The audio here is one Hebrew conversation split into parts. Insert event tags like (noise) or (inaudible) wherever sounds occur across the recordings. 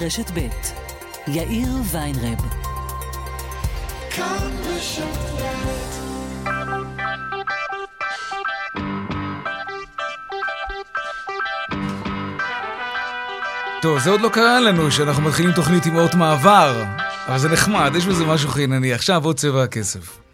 רשת ב' יאיר ויינרב. טוב, זה עוד לא קרה לנו שאנחנו מתחילים תוכנית עם אות מעבר, אבל זה נחמד, יש בזה משהו חינני. עכשיו עוד צבע הכסף.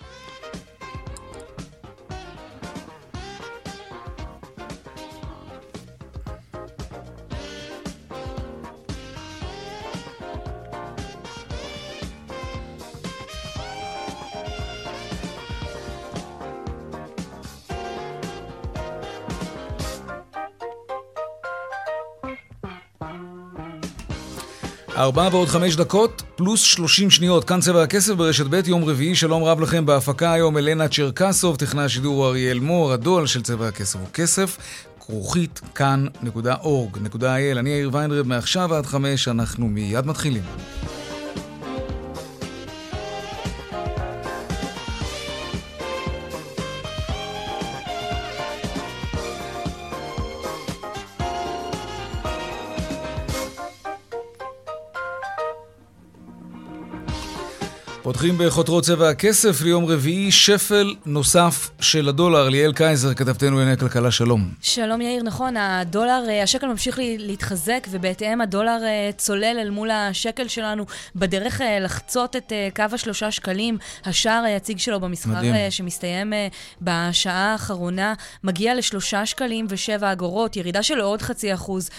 ארבעה ועוד חמש דקות, פלוס שלושים שניות. כאן צבע הכסף ברשת ב', יום רביעי. שלום רב לכם בהפקה היום, אלנה צ'רקסוב, טכנאי השידור אריאל מור, הדואל של צבע הכסף הוא כסף. כרוכית כאן.org.il. אני יאיר ויינרב, מעכשיו עד חמש, אנחנו מיד מתחילים. פותחים בחותרות צבע הכסף ליום רביעי, שפל נוסף של הדולר. ליאל קייזר, כתבתנו לענייני כלכלה, שלום. שלום יאיר, נכון, הדולר, אה, השקל ממשיך להתחזק, ובהתאם הדולר אה, צולל אל מול השקל שלנו בדרך אה, לחצות את קו השלושה שקלים. השער היציג שלו במסחר מדהים. שמסתיים בשעה האחרונה מגיע לשלושה שקלים ושבע אגורות, ירידה של עוד חצי אחוז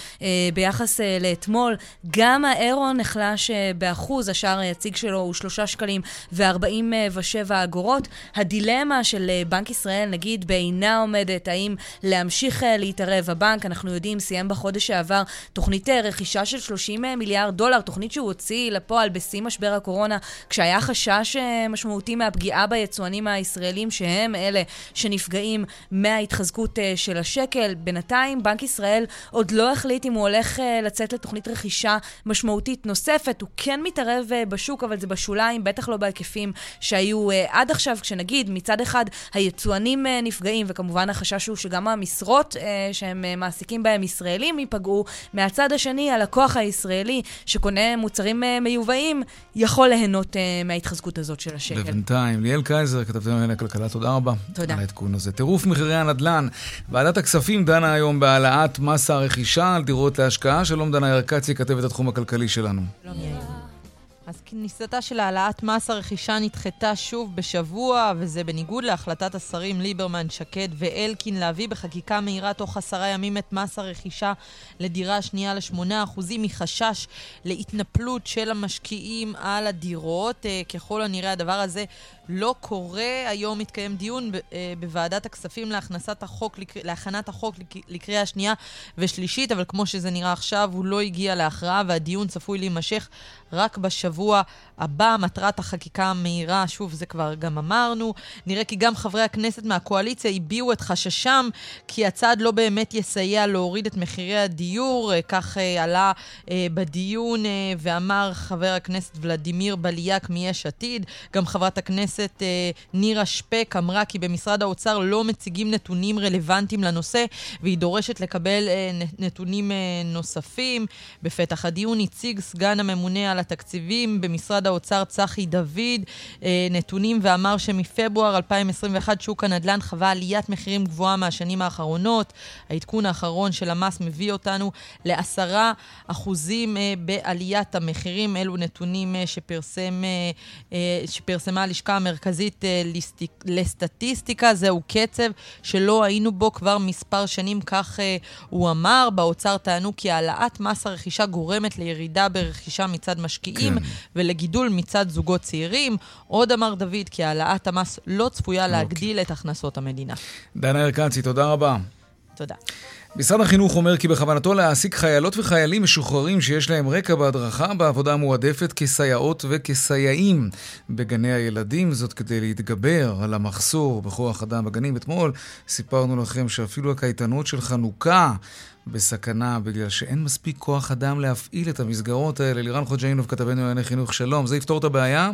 ביחס לאתמול. גם האירו נחלש באחוז, השער היציג שלו הוא שלושה שקלים. שקלים ו-47 אגורות. הדילמה של אה, בנק ישראל, נגיד, בעינה עומדת, האם להמשיך אה, להתערב. הבנק, אנחנו יודעים, סיים בחודש שעבר תוכנית אה, רכישה של 30 מיליארד דולר, תוכנית שהוא הוציא לפועל בשיא משבר הקורונה, כשהיה חשש משמעותי מהפגיעה ביצואנים הישראלים, שהם אלה שנפגעים מההתחזקות של השקל. בינתיים, בנק ישראל עוד לא החליט אם הוא הולך לצאת לתוכנית רכישה משמעותית נוספת. הוא כן מתערב בשוק, אבל זה בשוליים, בטח בטח לא בהיקפים שהיו uh, עד עכשיו, כשנגיד מצד אחד היצואנים uh, נפגעים, וכמובן החשש הוא שגם המשרות uh, שהם uh, מעסיקים בהם ישראלים ייפגעו, מהצד השני הלקוח הישראלי שקונה מוצרים uh, מיובאים יכול ליהנות uh, מההתחזקות הזאת של השקל. ובינתיים, ליאל קייזר, כתבתם לענייני הכלכלה, תודה רבה. תודה. על העדכון הזה. טירוף מחירי הנדל"ן. ועדת הכספים דנה היום בהעלאת מס הרכישה על דירות להשקעה. שלום דנה ירקצי, כתבת התחום הכלכלי שלנו. שלום יאיר. אז כניסתה של העלאת מס הרכישה נדחתה שוב בשבוע, וזה בניגוד להחלטת השרים ליברמן, שקד ואלקין להביא בחקיקה מהירה תוך עשרה ימים את מס הרכישה לדירה שנייה לשמונה אחוזים מחשש להתנפלות של המשקיעים על הדירות. אה, ככל הנראה הדבר הזה לא קורה. היום מתקיים דיון אה, בוועדת הכספים להכנסת החוק, להכנת החוק לקריאה שנייה ושלישית, אבל כמו שזה נראה עכשיו, הוא לא הגיע להכרעה והדיון צפוי להימשך רק בשבוע הבא. מטרת החקיקה המהירה, שוב, זה כבר גם אמרנו. נראה כי גם חברי הכנסת מהקואליציה הביעו את חששם כי הצעד לא באמת יסייע להוריד את מחירי הדיור. אה, כך אה, עלה בדיון ואמר חבר הכנסת ולדימיר בליאק מיש עתיד. גם חברת הכנסת... אה, נירה שפק אמרה כי במשרד האוצר לא מציגים נתונים רלוונטיים לנושא, והיא דורשת לקבל אה, נתונים אה, נוספים. בפתח הדיון הציג סגן הממונה על התקציבים במשרד האוצר צחי דוד נתונים ואמר שמפברואר 2021 שוק הנדל"ן חווה עליית מחירים גבוהה מהשנים האחרונות. העדכון האחרון של המס מביא אותנו לעשרה אחוזים בעליית המחירים. אלו נתונים שפרסם, שפרסמה הלשכה המרכזית אה, לסטטיסטיקה, זהו קצב שלא היינו בו כבר מספר שנים, כך אה, הוא אמר. באוצר טענו כי העלאת מס הרכישה גורמת לירידה ברכישה מצד משקיעים כן. ולגידול מצד זוגות צעירים. עוד אמר דוד כי העלאת המס לא צפויה אוקיי. להגדיל את הכנסות המדינה. דנה ארקצי, תודה רבה. תודה. משרד החינוך אומר כי בכוונתו להעסיק חיילות וחיילים משוחררים שיש להם רקע בהדרכה בעבודה מועדפת כסייעות וכסייעים בגני הילדים, זאת כדי להתגבר על המחסור בכוח אדם בגנים. אתמול סיפרנו לכם שאפילו הקייטנות של חנוכה בסכנה בגלל שאין מספיק כוח אדם להפעיל את המסגרות האלה. לירן חוג'יינוב, כתבנו לענייני חינוך, שלום. זה יפתור את הבעיה?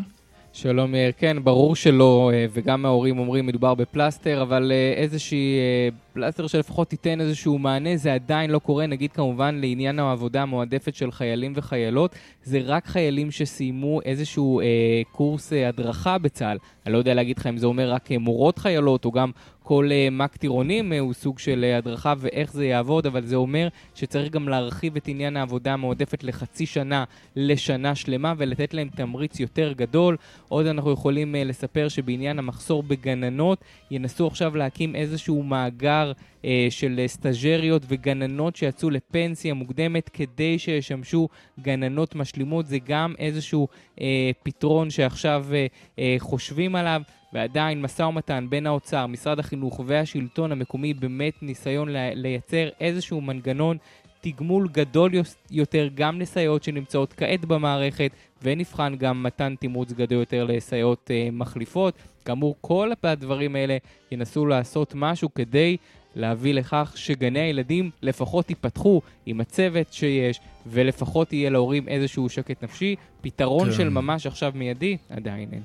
שלום מאיר, כן, ברור שלא, אה, וגם ההורים אומרים מדובר בפלסטר, אבל אה, איזושהי אה, פלסטר שלפחות תיתן איזשהו מענה, זה עדיין לא קורה. נגיד כמובן לעניין העבודה המועדפת של חיילים וחיילות, זה רק חיילים שסיימו איזשהו אה, קורס אה, הדרכה בצה"ל. אני לא יודע להגיד לך אם זה אומר רק אה, מורות חיילות או גם כל uh, מ"ק טירונים uh, הוא סוג של uh, הדרכה ואיך זה יעבוד, אבל זה אומר שצריך גם להרחיב את עניין העבודה המועדפת לחצי שנה לשנה שלמה ולתת להם תמריץ יותר גדול. עוד אנחנו יכולים uh, לספר שבעניין המחסור בגננות, ינסו עכשיו להקים איזשהו מאגר uh, של uh, סטאג'ריות וגננות שיצאו לפנסיה מוקדמת כדי שישמשו גננות משלימות. זה גם איזשהו uh, פתרון שעכשיו uh, uh, חושבים עליו. ועדיין משא ומתן בין האוצר, משרד החינוך והשלטון המקומי באמת ניסיון לייצר איזשהו מנגנון תגמול גדול יותר גם לסייעות שנמצאות כעת במערכת ונבחן גם מתן תמרוץ גדול יותר לסייעות אה, מחליפות. כאמור, כל הדברים האלה ינסו לעשות משהו כדי להביא לכך שגני הילדים לפחות ייפתחו עם הצוות שיש, ולפחות יהיה להורים איזשהו שקט נפשי. פתרון כן. של ממש עכשיו מיידי, עדיין אין.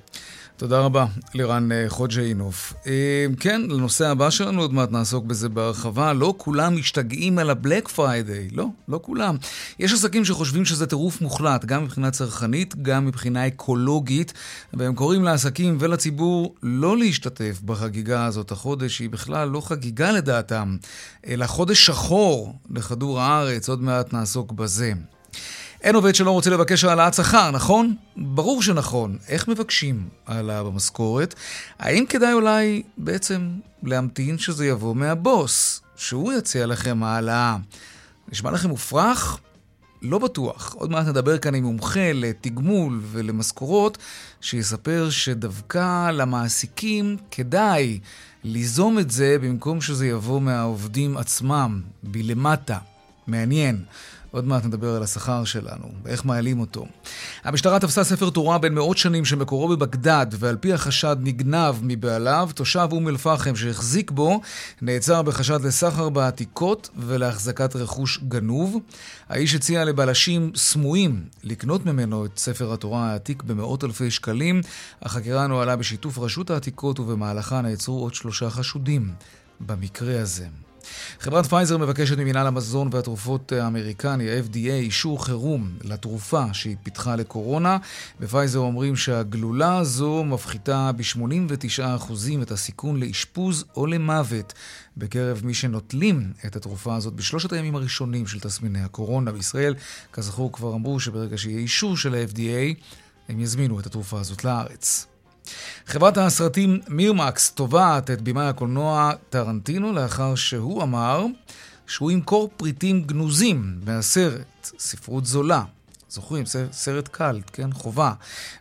תודה רבה, לירן אה, חוג'יינוף. אה, כן, לנושא הבא שלנו עוד מעט נעסוק בזה בהרחבה. לא כולם משתגעים על הבלק פריידיי. לא, לא כולם. יש עסקים שחושבים שזה טירוף מוחלט, גם מבחינה צרכנית, גם מבחינה אקולוגית, והם קוראים לעסקים ולציבור לא להשתתף בחגיגה הזאת החודש, שהיא בכלל לא חגיגה לדעתם, אלא חודש שחור לכדור הארץ. עוד מעט נעסוק בזה. אין עובד שלא רוצה לבקש העלאת שכר, נכון? ברור שנכון. איך מבקשים העלאה במשכורת? האם כדאי אולי בעצם להמתין שזה יבוא מהבוס, שהוא יציע לכם העלאה? נשמע לכם מופרך? לא בטוח. עוד מעט נדבר כאן עם מומחה לתגמול ולמשכורות, שיספר שדווקא למעסיקים כדאי ליזום את זה במקום שזה יבוא מהעובדים עצמם, בלמטה. מעניין. עוד מעט נדבר על השכר שלנו, ואיך מעלים אותו. המשטרה תפסה ספר תורה בן מאות שנים שמקורו בבגדד, ועל פי החשד נגנב מבעליו. תושב אום אל-פחם שהחזיק בו, נעצר בחשד לסחר בעתיקות ולהחזקת רכוש גנוב. האיש הציע לבלשים סמויים לקנות ממנו את ספר התורה העתיק במאות אלפי שקלים. החקירה נוהלה בשיתוף רשות העתיקות, ובמהלכה נעצרו עוד שלושה חשודים במקרה הזה. חברת פייזר מבקשת ממינהל המזון והתרופות האמריקני, ה-FDA, אישור חירום לתרופה שהיא פיתחה לקורונה. בפייזר אומרים שהגלולה הזו מפחיתה ב-89% את הסיכון לאשפוז או למוות בקרב מי שנוטלים את התרופה הזאת בשלושת הימים הראשונים של תסמיני הקורונה. בישראל, כזכור, כבר אמרו שברגע שיהיה אישור של ה-FDA, הם יזמינו את התרופה הזאת לארץ. חברת הסרטים מירמקס תובעת את בימאי הקולנוע טרנטינו לאחר שהוא אמר שהוא ימכור פריטים גנוזים מהסרט, ספרות זולה. זוכרים, סרט קאלט, כן? חובה.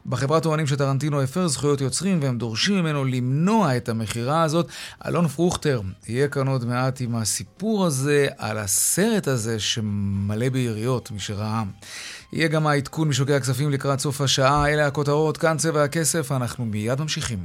בחברה טוענים שטרנטינו הפר זכויות יוצרים והם דורשים ממנו למנוע את המכירה הזאת. אלון פרוכטר יהיה כאן עוד מעט עם הסיפור הזה על הסרט הזה שמלא ביריות, מי שראה. יהיה גם העדכון משוקי הכספים לקראת סוף השעה. אלה הכותרות, כאן צבע הכסף, אנחנו מיד ממשיכים.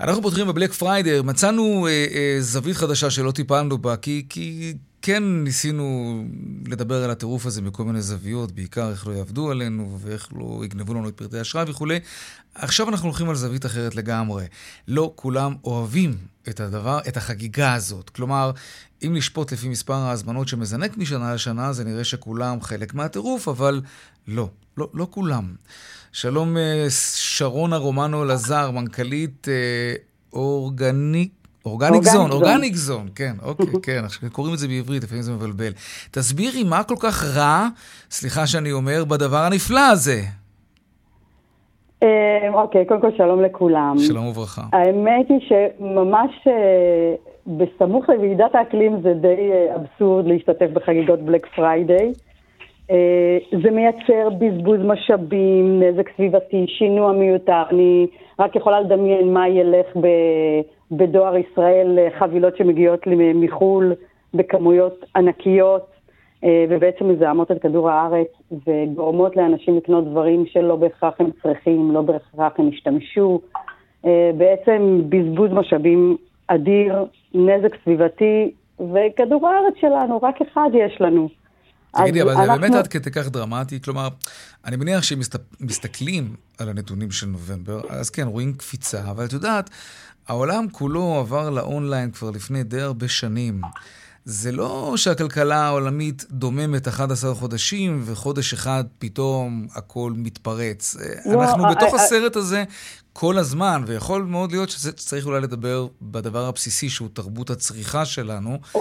אנחנו פותחים בבלק פריידר, מצאנו אה, אה, זווית חדשה שלא טיפלנו בה, כי, כי כן ניסינו לדבר על הטירוף הזה מכל מיני זוויות, בעיקר איך לא יעבדו עלינו ואיך לא יגנבו לנו את פרטי אשראי וכולי. עכשיו אנחנו הולכים על זווית אחרת לגמרי. לא כולם אוהבים את הדבר, את החגיגה הזאת. כלומר, אם לשפוט לפי מספר ההזמנות שמזנק משנה לשנה, זה נראה שכולם חלק מהטירוף, אבל לא, לא, לא כולם. שלום אה, שרונה רומנו לזר, מנכ"לית אה, Organic. Organic Zone, Organic Zone, כן, אוקיי, (laughs) כן, עכשיו קוראים את זה בעברית, לפעמים זה מבלבל. תסבירי מה כל כך רע, סליחה שאני אומר, בדבר הנפלא הזה. אה, אוקיי, קודם כל שלום לכולם. שלום וברכה. האמת היא שממש בסמוך לוועידת האקלים זה די אבסורד להשתתף בחגיגות Black Friday. אה, זה מייצר בזבוז משאבים, נזק סביבתי, שינוע מיותר. אני רק יכולה לדמיין מה ילך בדואר ישראל, חבילות שמגיעות מחו"ל בכמויות ענקיות, אה, ובעצם מזהמות את כדור הארץ, וגורמות לאנשים לקנות דברים שלא בהכרח הם צריכים, לא בהכרח הם השתמשו. אה, בעצם בזבוז משאבים אדיר, נזק סביבתי, וכדור הארץ שלנו, רק אחד יש לנו. תגידי, אבל זה אנחנו... באמת עד כדי כך דרמטי? כלומר, אני מניח שאם מסתכלים על הנתונים של נובמבר, אז כן, רואים קפיצה, אבל את יודעת, העולם כולו עבר לאונליין כבר לפני די הרבה שנים. זה לא שהכלכלה העולמית דוממת 11 חודשים, וחודש אחד פתאום הכל מתפרץ. לא, אנחנו I, בתוך I, הסרט הזה כל הזמן, ויכול מאוד להיות שצריך אולי לדבר בדבר הבסיסי, שהוא תרבות הצריכה שלנו. Oh.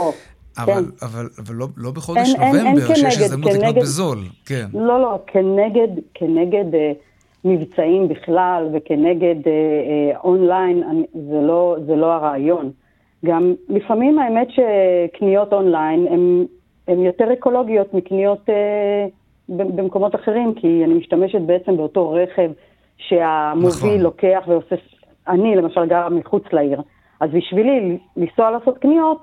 אבל, כן. אבל, אבל לא, לא בחודש אין, נובמבר, אין, אין שיש הזדמנות לקנות בזול. כן. לא, לא, כנגד, כנגד אה, מבצעים בכלל וכנגד אה, אה, אונליין, זה, לא, זה לא הרעיון. גם לפעמים האמת שקניות אונליין הן יותר אקולוגיות מקניות אה, במקומות אחרים, כי אני משתמשת בעצם באותו רכב שהמוביל נכון. לוקח ועושה, אני למשל גרה מחוץ לעיר, אז בשבילי לנסוע לעשות קניות,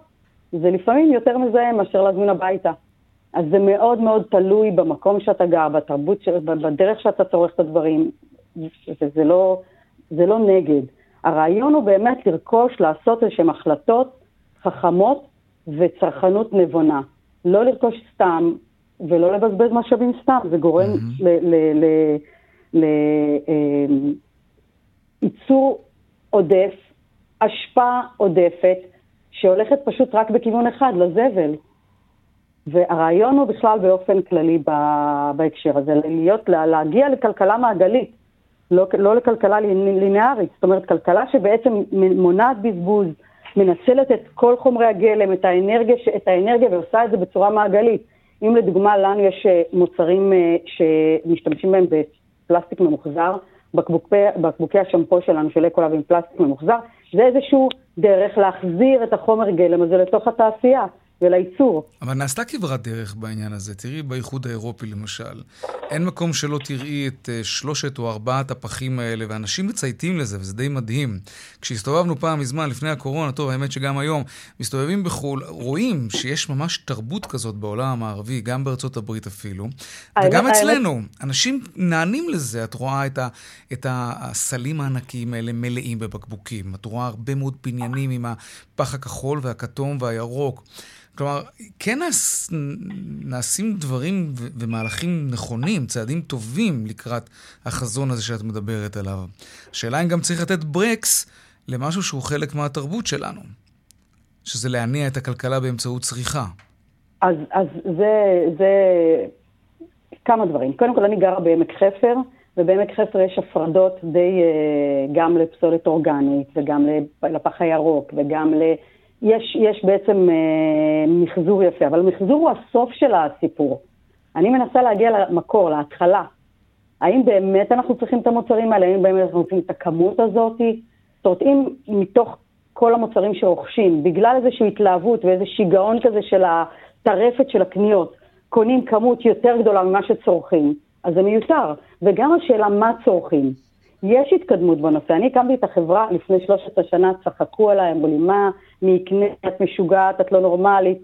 זה לפעמים יותר מזהם מאשר להזמין הביתה. אז זה מאוד מאוד תלוי במקום שאתה גר, בתרבות, בדרך שאתה צורך את הדברים, וזה לא, זה לא נגד. הרעיון הוא באמת לרכוש, לעשות איזשהן החלטות חכמות וצרכנות נבונה. לא לרכוש סתם ולא לבזבז משאבים סתם, זה גורם mm-hmm. לייצור אמ, עודף, השפעה עודפת, שהולכת פשוט רק בכיוון אחד, לזבל. והרעיון הוא בכלל באופן כללי בהקשר הזה, להיות, להגיע לכלכלה מעגלית. לא, לא לכלכלה לינארית, זאת אומרת, כלכלה שבעצם מונעת בזבוז, מנצלת את כל חומרי הגלם, את האנרגיה, את האנרגיה ועושה את זה בצורה מעגלית. אם לדוגמה לנו יש אה, מוצרים אה, שמשתמשים בהם בפלסטיק ממוחזר, בקבוקי, בקבוקי השמפו שלנו של אקולב עם פלסטיק ממוחזר, זה איזשהו דרך להחזיר את החומר גלם הזה לתוך התעשייה. ולייצור. אבל נעשתה כברת דרך בעניין הזה. תראי באיחוד האירופי למשל, אין מקום שלא תראי את uh, שלושת או ארבעת הפחים האלה, ואנשים מצייתים לזה, וזה די מדהים. כשהסתובבנו פעם מזמן, לפני הקורונה, טוב, האמת שגם היום, מסתובבים בחו"ל, רואים שיש ממש תרבות כזאת בעולם המערבי, גם בארצות הברית אפילו, וגם אצלנו. אנשים נענים לזה, את רואה את, ה, את הסלים הענקיים האלה מלאים בבקבוקים. את רואה הרבה מאוד בניינים עם הפח הכחול והכתום והירוק. כלומר, כן נעש, נעשים דברים ו- ומהלכים נכונים, צעדים טובים לקראת החזון הזה שאת מדברת עליו. השאלה אם גם צריך לתת ברקס למשהו שהוא חלק מהתרבות שלנו, שזה להניע את הכלכלה באמצעות צריכה. אז, אז זה, זה כמה דברים. קודם כל, אני גרה בעמק חפר, ובעמק חפר יש הפרדות די אה, גם לפסולת אורגנית, וגם לפח הירוק, וגם ל... יש, יש בעצם אה, מחזור יפה, אבל מחזור הוא הסוף של הסיפור. אני מנסה להגיע למקור, להתחלה. האם באמת אנחנו צריכים את המוצרים האלה? האם באמת אנחנו צריכים את הכמות הזאת? זאת אומרת, אם מתוך כל המוצרים שרוכשים, בגלל איזושהי התלהבות ואיזה שיגעון כזה של הטרפת של הקניות, קונים כמות יותר גדולה ממה שצורכים, אז זה מיותר. וגם השאלה מה צורכים. יש התקדמות בנושא. אני הקמתי את החברה לפני 13 שנה, צחקו עליי, אמרו לי, מה, מי יקנה, את משוגעת, את לא נורמלית.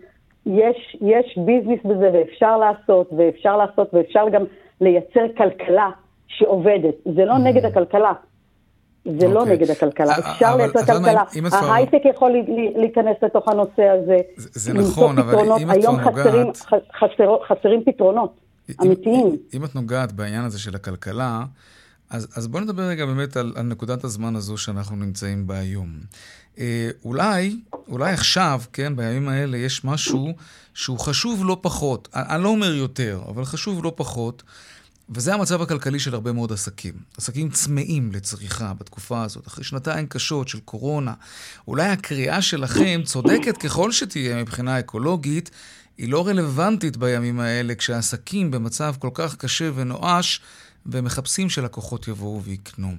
יש, יש ביזנס בזה ואפשר לעשות, ואפשר לעשות, ואפשר גם לייצר כלכלה שעובדת. זה לא mm. נגד הכלכלה. זה לא אוקיי. נגד הכלכלה, אפשר לייצר כלכלה. ההייטק יכול להיכנס לתוך הנושא הזה. זה נכון, אבל אם את כבר נוגעת... היום חסרים פתרונות אמיתיים. אם את נוגעת בעניין הזה של הכלכלה, אז, אז בואו נדבר רגע באמת על, על נקודת הזמן הזו שאנחנו נמצאים בה היום. אה, אולי, אולי עכשיו, כן, בימים האלה, יש משהו שהוא חשוב לא פחות. אני, אני לא אומר יותר, אבל חשוב לא פחות, וזה המצב הכלכלי של הרבה מאוד עסקים. עסקים צמאים לצריכה בתקופה הזאת, אחרי שנתיים קשות של קורונה. אולי הקריאה שלכם, צודקת ככל שתהיה מבחינה אקולוגית, היא לא רלוונטית בימים האלה, כשהעסקים במצב כל כך קשה ונואש, ומחפשים שלקוחות יבואו ויקנו.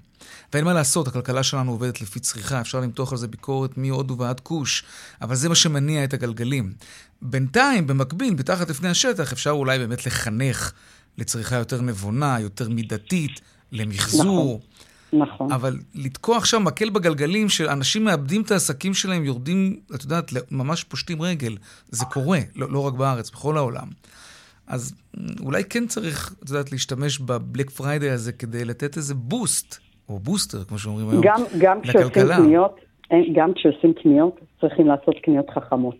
ואין מה לעשות, הכלכלה שלנו עובדת לפי צריכה, אפשר למתוח על זה ביקורת מהודו ועד כוש, אבל זה מה שמניע את הגלגלים. בינתיים, במקביל, מתחת לפני השטח, אפשר אולי באמת לחנך לצריכה יותר נבונה, יותר מידתית, למחזור. נכון. נכון. אבל לתקוע עכשיו מקל בגלגלים שאנשים מאבדים את העסקים שלהם, יורדים, את יודעת, ממש פושטים רגל. זה קורה, לא, לא רק בארץ, בכל העולם. אז אולי כן צריך, את יודעת, להשתמש ב Black Friday הזה כדי לתת איזה boost, או בוסטר, כמו שאומרים היום, גם, גם לכלכלה. קניות, גם כשעושים קניות, צריכים לעשות קניות חכמות.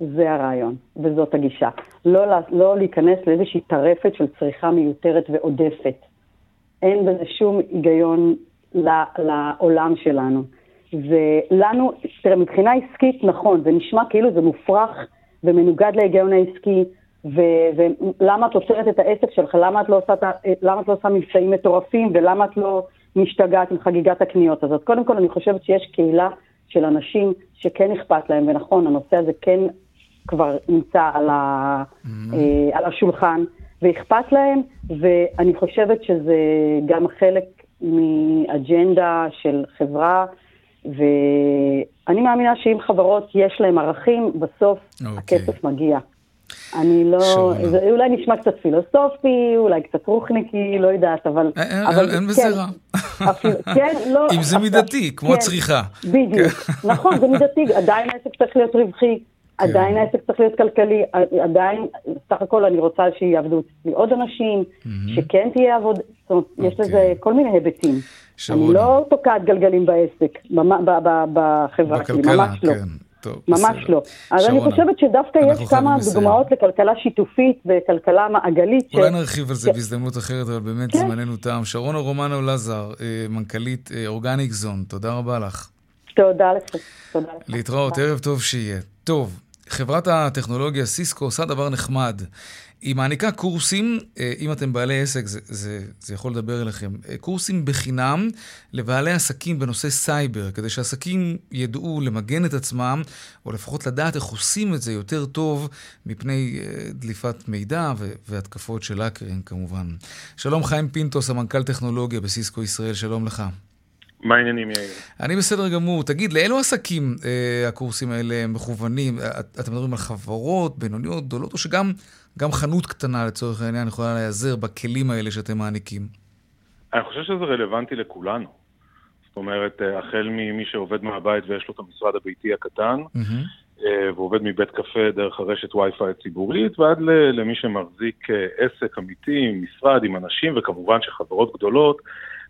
זה הרעיון, וזאת הגישה. לא, לא להיכנס לאיזושהי טרפת של צריכה מיותרת ועודפת. אין בזה שום היגיון לעולם שלנו. ולנו, תראה, מבחינה עסקית, נכון, זה נשמע כאילו זה מופרך ומנוגד להיגיון העסקי, ולמה את עוצרת את העסק שלך, למה את, לא עושה, למה את לא עושה מבצעים מטורפים, ולמה את לא משתגעת עם חגיגת הקניות הזאת. קודם כל, אני חושבת שיש קהילה של אנשים שכן אכפת להם, ונכון, הנושא הזה כן כבר נמצא על, ה, mm-hmm. אה, על השולחן, ואכפת להם, ואני חושבת שזה גם חלק מאג'נדה של חברה, ואני מאמינה שאם חברות יש להן ערכים, בסוף okay. אוקיי. הכסף מגיע. אני לא, זה אולי נשמע קצת פילוסופי, אולי קצת רוחניקי, לא יודעת, אבל... אין, אבל אין, אין בזה רע. כן, לא... אם זה מידתי, כמו כן, הצריכה. בדיוק, כן. נכון, זה מידתי, עדיין העסק צריך להיות רווחי, כן. עדיין העסק צריך להיות כלכלי, עדיין, סך הכל אני רוצה שיעבדו אצלי עוד אנשים, שכן תהיה עבודה, זאת אומרת, יש לזה אוקיי. כל מיני היבטים. אני לא תוקעת גלגלים בעסק, בחברה שלי, ממש לא. טוב, ממש בסדר. לא. אז שרונה, אני חושבת שדווקא יש כמה דוגמאות לכלכלה שיתופית וכלכלה מעגלית. אולי ש... נרחיב על זה כן. בהזדמנות אחרת, אבל באמת כן. זמננו תם. שרונה רומנו לזר, אה, מנכ"לית אורגניק אה, זון, תודה רבה לך. תודה לך. תודה לך. להתראות, ערב טוב שיהיה. טוב, חברת הטכנולוגיה סיסקו עושה דבר נחמד. היא מעניקה קורסים, אה, אם אתם בעלי עסק, זה, זה, זה יכול לדבר אליכם, אה, קורסים בחינם לבעלי עסקים בנושא סייבר, כדי שעסקים ידעו למגן את עצמם, או לפחות לדעת איך עושים את זה יותר טוב מפני אה, דליפת מידע והתקפות של האקרים כמובן. שלום חיים פינטוס, המנכ"ל טכנולוגיה בסיסקו ישראל, שלום לך. מה העניינים, יאיר? אני בסדר גמור. תגיד, לאילו עסקים אה, הקורסים האלה מכוונים? את, אתם מדברים על חברות, בינוניות, גדולות, או שגם גם חנות קטנה, לצורך העניין, יכולה להיעזר בכלים האלה שאתם מעניקים? אני חושב שזה רלוונטי לכולנו. זאת אומרת, אה, החל ממי שעובד מהבית ויש לו את המשרד הביתי הקטן, mm-hmm. ועובד מבית קפה דרך הרשת וי-פיי הציבורית, ועד למי שמחזיק אה, עסק אמיתי, משרד עם אנשים, וכמובן שחברות גדולות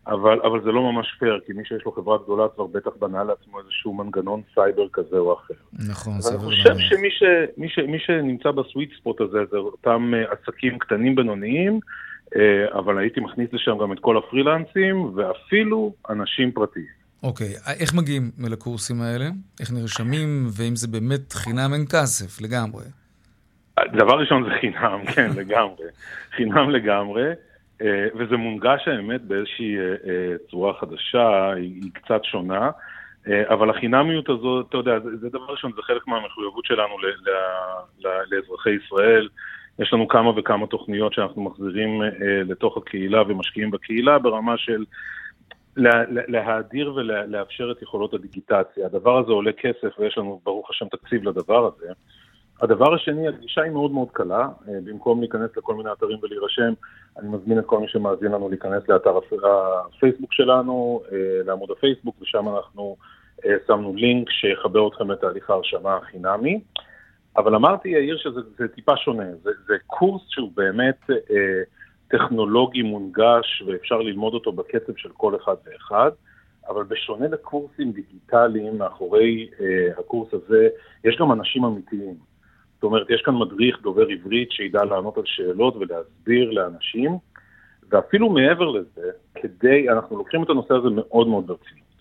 אבל, אבל זה לא ממש פייר, כי מי שיש לו חברה גדולה כבר בטח בנה לעצמו איזשהו מנגנון סייבר כזה או אחר. נכון, סביר. אני חושב שמי ש, מי ש, מי שנמצא ב sweet spot הזה זה אותם אה, עסקים קטנים בינוניים, אה, אבל הייתי מכניס לשם גם את כל הפרילנסים, ואפילו אנשים פרטיים. אוקיי, okay. איך מגיעים לקורסים האלה? איך נרשמים, ואם זה באמת חינם אין כסף, לגמרי. דבר ראשון זה חינם, (laughs) כן, לגמרי. חינם לגמרי. אה, וזה מונגש האמת באיזושהי אה, אה, צורה חדשה, היא קצת שונה, אבל החינמיות הזאת, אתה יודע, זה דבר ראשון, זה חלק מהמחויבות שלנו לאזרחי ישראל. יש לנו כמה וכמה תוכניות שאנחנו מחזירים לתוך הקהילה ומשקיעים בקהילה ברמה של להאדיר ולאפשר את יכולות הדיגיטציה. הדבר הזה עולה כסף ויש לנו ברוך השם תקציב לדבר הזה. הדבר השני, הגישה היא מאוד מאוד קלה, אה, במקום להיכנס לכל מיני אתרים ולהירשם, אני מזמין את כל מי שמאזין לנו להיכנס לאתר הפייסבוק שלנו, אה, לעמוד הפייסבוק, ושם אנחנו אה, שמנו לינק שיחבר אתכם לתהליך ההרשמה החינמי. אבל אמרתי, יאיר, שזה טיפה שונה, זה, זה קורס שהוא באמת אה, טכנולוגי מונגש ואפשר ללמוד אותו בקצב של כל אחד ואחד. אבל בשונה לקורסים דיגיטליים, מאחורי אה, הקורס הזה יש גם אנשים אמיתיים. זאת אומרת, יש כאן מדריך דובר עברית שידע לענות על שאלות ולהסביר לאנשים, ואפילו מעבר לזה, כדי, אנחנו לוקחים את הנושא הזה מאוד מאוד ברצינות.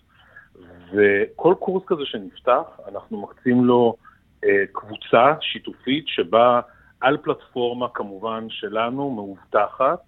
וכל קורס כזה שנפתח, אנחנו מקצים לו אה, קבוצה שיתופית שבה על פלטפורמה כמובן שלנו, מאובטחת,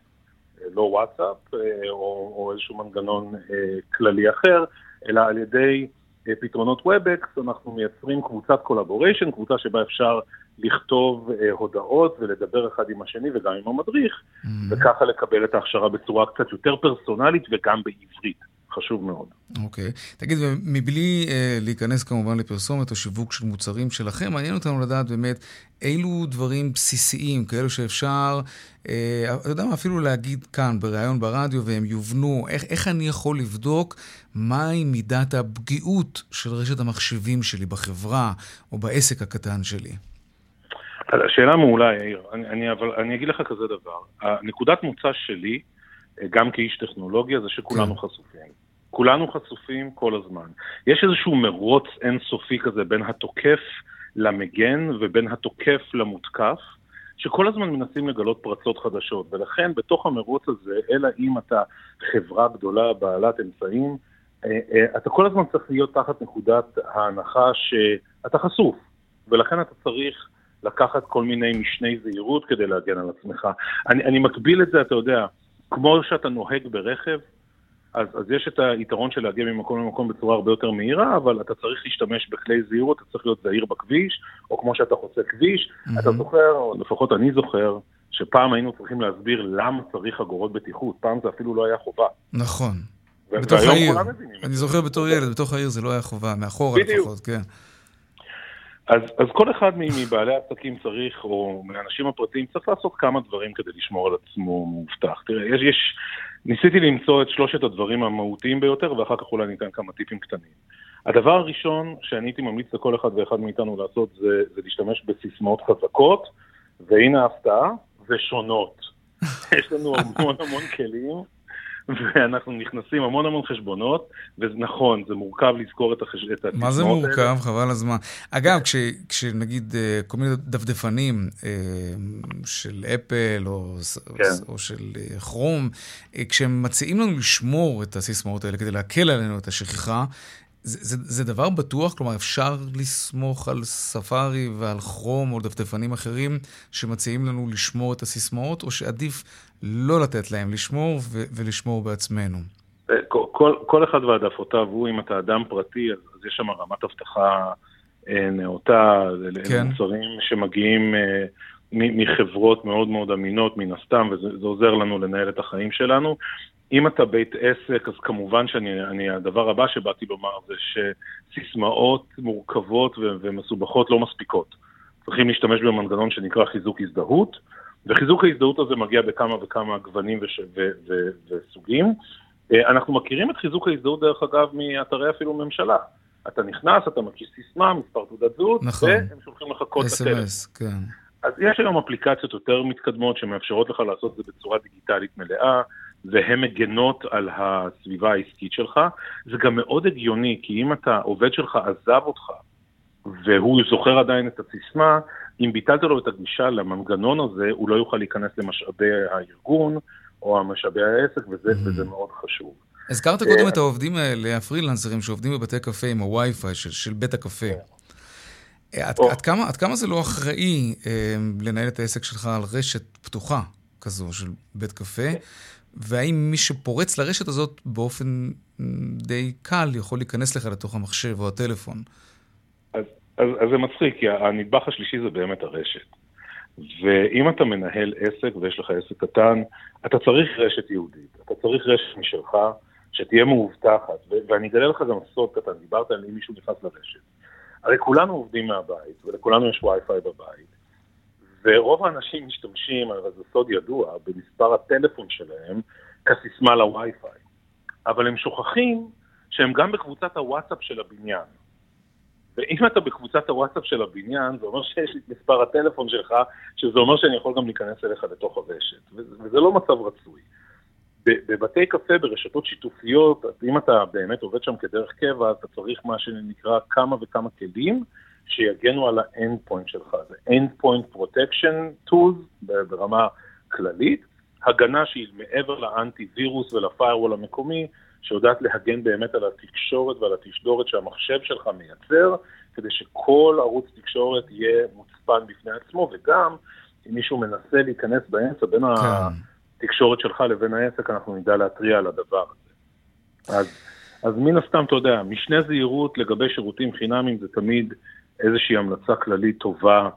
אה, לא וואטסאפ אה, או, או איזשהו מנגנון אה, כללי אחר, אלא על ידי אה, פתרונות WebEx, אנחנו מייצרים קבוצת collaboration, קבוצה שבה אפשר לכתוב אה, הודעות ולדבר אחד עם השני וגם עם המדריך, mm-hmm. וככה לקבל את ההכשרה בצורה קצת יותר פרסונלית וגם בעברית. חשוב מאוד. אוקיי. Okay. תגיד, מבלי אה, להיכנס כמובן לפרסומת או שיווק של מוצרים שלכם, מעניין אותנו לדעת באמת אילו דברים בסיסיים, כאלו שאפשר, אה, אתה יודע מה, אפילו להגיד כאן בריאיון ברדיו והם יובנו, איך, איך אני יכול לבדוק מהי מידת הפגיעות של רשת המחשבים שלי בחברה או בעסק הקטן שלי? השאלה מעולה, יאיר. אני, אני, אבל אני אגיד לך כזה דבר. הנקודת מוצא שלי, אה, גם כאיש טכנולוגיה, זה שכולנו כן. חשופים. כולנו חשופים כל הזמן. יש איזשהו מרוץ אינסופי כזה בין התוקף למגן ובין התוקף למותקף, שכל הזמן מנסים לגלות פרצות חדשות, ולכן בתוך המרוץ הזה, אלא אם אתה חברה גדולה בעלת אמצעים, אה, אה, אתה כל הזמן צריך להיות תחת נקודת ההנחה שאתה חשוף, ולכן אתה צריך לקחת כל מיני משני זהירות כדי להגן על עצמך. אני, אני מקביל את זה, אתה יודע, כמו שאתה נוהג ברכב, אז, אז יש את היתרון של להגיע ממקום למקום בצורה הרבה יותר מהירה, אבל אתה צריך להשתמש בכלי זהירות, אתה צריך להיות זהיר בכביש, או כמו שאתה חוצה כביש. Mm-hmm. אתה זוכר, או לפחות אני זוכר, שפעם היינו צריכים להסביר למה צריך חגורות בטיחות, פעם זה אפילו לא היה חובה. נכון. בתוך העיר, אני זוכר בתור ילד, בתוך העיר זה לא היה חובה, מאחורה לפחות, כן. אז, אז כל אחד מבעלי העסקים צריך, או מהאנשים הפרטיים, צריך לעשות כמה דברים כדי לשמור על עצמו מאובטח. תראה, יש, יש, ניסיתי למצוא את שלושת הדברים המהותיים ביותר, ואחר כך אולי ניתן כמה טיפים קטנים. הדבר הראשון שאני הייתי ממליץ לכל אחד ואחד מאיתנו לעשות זה, זה להשתמש בסיסמאות חזקות, והנה ההפתעה, ושונות. (laughs) יש לנו המון המון כלים ואנחנו נכנסים המון המון חשבונות, ונכון, זה מורכב לזכור את הסיסמאות האלה. מה זה מורכב? חבל הזמן. אגב, כש, כשנגיד אה, כל מיני דפדפנים אה, של אפל או, כן. או של אה, כרום, כשהם מציעים לנו לשמור את הסיסמאות האלה כדי להקל עלינו את השכחה, זה, זה, זה דבר בטוח? כלומר, אפשר לסמוך על ספארי ועל כרום או דפדפנים אחרים שמציעים לנו לשמור את הסיסמאות, או שעדיף לא לתת להם לשמור ו- ולשמור בעצמנו? אה, כל, כל אחד והעדפותיו הוא, אם אתה אדם פרטי, אז, יש שם רמת אבטחה אה, נאותה, כן. למוצרים שמגיעים אה, מחברות מאוד מאוד אמינות, מן הסתם, וזה עוזר לנו לנהל את החיים שלנו. אם אתה בית עסק, אז כמובן שהדבר הבא שבאתי לומר זה שסיסמאות מורכבות ו- ומסובכות לא מספיקות. צריכים להשתמש במנגנון שנקרא חיזוק הזדהות, וחיזוק ההזדהות הזה מגיע בכמה וכמה גוונים וש- ו- ו- וסוגים. אה, אנחנו מכירים את חיזוק ההזדהות, דרך אגב, מאתרי אפילו ממשלה. אתה נכנס, אתה מקיש סיסמה, מספר תעודת זהות, נכון. והם שולחים לך קוד בטלפון. כן. אז יש היום אפליקציות יותר מתקדמות שמאפשרות לך לעשות את זה בצורה דיגיטלית מלאה. והן מגנות על הסביבה העסקית שלך. זה גם מאוד הגיוני, כי אם אתה, עובד שלך עזב אותך, והוא זוכר עדיין את הסיסמה, אם ביטלת לו את הגישה למנגנון הזה, הוא לא יוכל להיכנס למשאבי הארגון או משאבי העסק, וזה, mm-hmm. וזה מאוד חשוב. הזכרת קודם אה, את העובדים האלה, הפרילנסרים שעובדים בבתי קפה עם הווי-פיי של, של בית הקפה. עד, עד, כמה, עד כמה זה לא אחראי אה, לנהל את העסק שלך על רשת פתוחה כזו של בית קפה, כן. והאם מי שפורץ לרשת הזאת באופן די קל יכול להיכנס לך לתוך המחשב או הטלפון? אז, אז, אז זה מצחיק, כי הנדבך השלישי זה באמת הרשת. ואם אתה מנהל עסק ויש לך עסק קטן, אתה צריך רשת יהודית, אתה צריך רשת משלך, שתהיה מאובטחת. ואני אגלה לך גם סוד קטן, דיברת על אם מישהו נכנס לרשת. הרי כולנו עובדים מהבית, ולכולנו יש וי-פיי בבית. ורוב האנשים משתמשים, אבל זה סוד ידוע, במספר הטלפון שלהם כסיסמה לווי-פיי. אבל הם שוכחים שהם גם בקבוצת הוואטסאפ של הבניין. ואם אתה בקבוצת הוואטסאפ של הבניין, זה אומר שיש לי את מספר הטלפון שלך, שזה אומר שאני יכול גם להיכנס אליך לתוך הרשת. וזה לא מצב רצוי. בבתי קפה, ברשתות שיתופיות, אם אתה באמת עובד שם כדרך קבע, אתה צריך מה שנקרא כמה וכמה כלים שיגנו על ה-end point שלך. זה end point protection tools ברמה כללית, הגנה שהיא מעבר לאנטי וירוס ולפיירוול המקומי, שיודעת להגן באמת על התקשורת ועל התשדורת שהמחשב שלך מייצר, כדי שכל ערוץ תקשורת יהיה מוצפן בפני עצמו, וגם אם מישהו מנסה להיכנס באמצע בין כן. התקשורת שלך לבין העסק, אנחנו נדע להתריע על הדבר הזה. אז, אז מן הסתם, אתה יודע, משנה זהירות לגבי שירותים חינמיים זה תמיד איזושהי המלצה כללית טובה.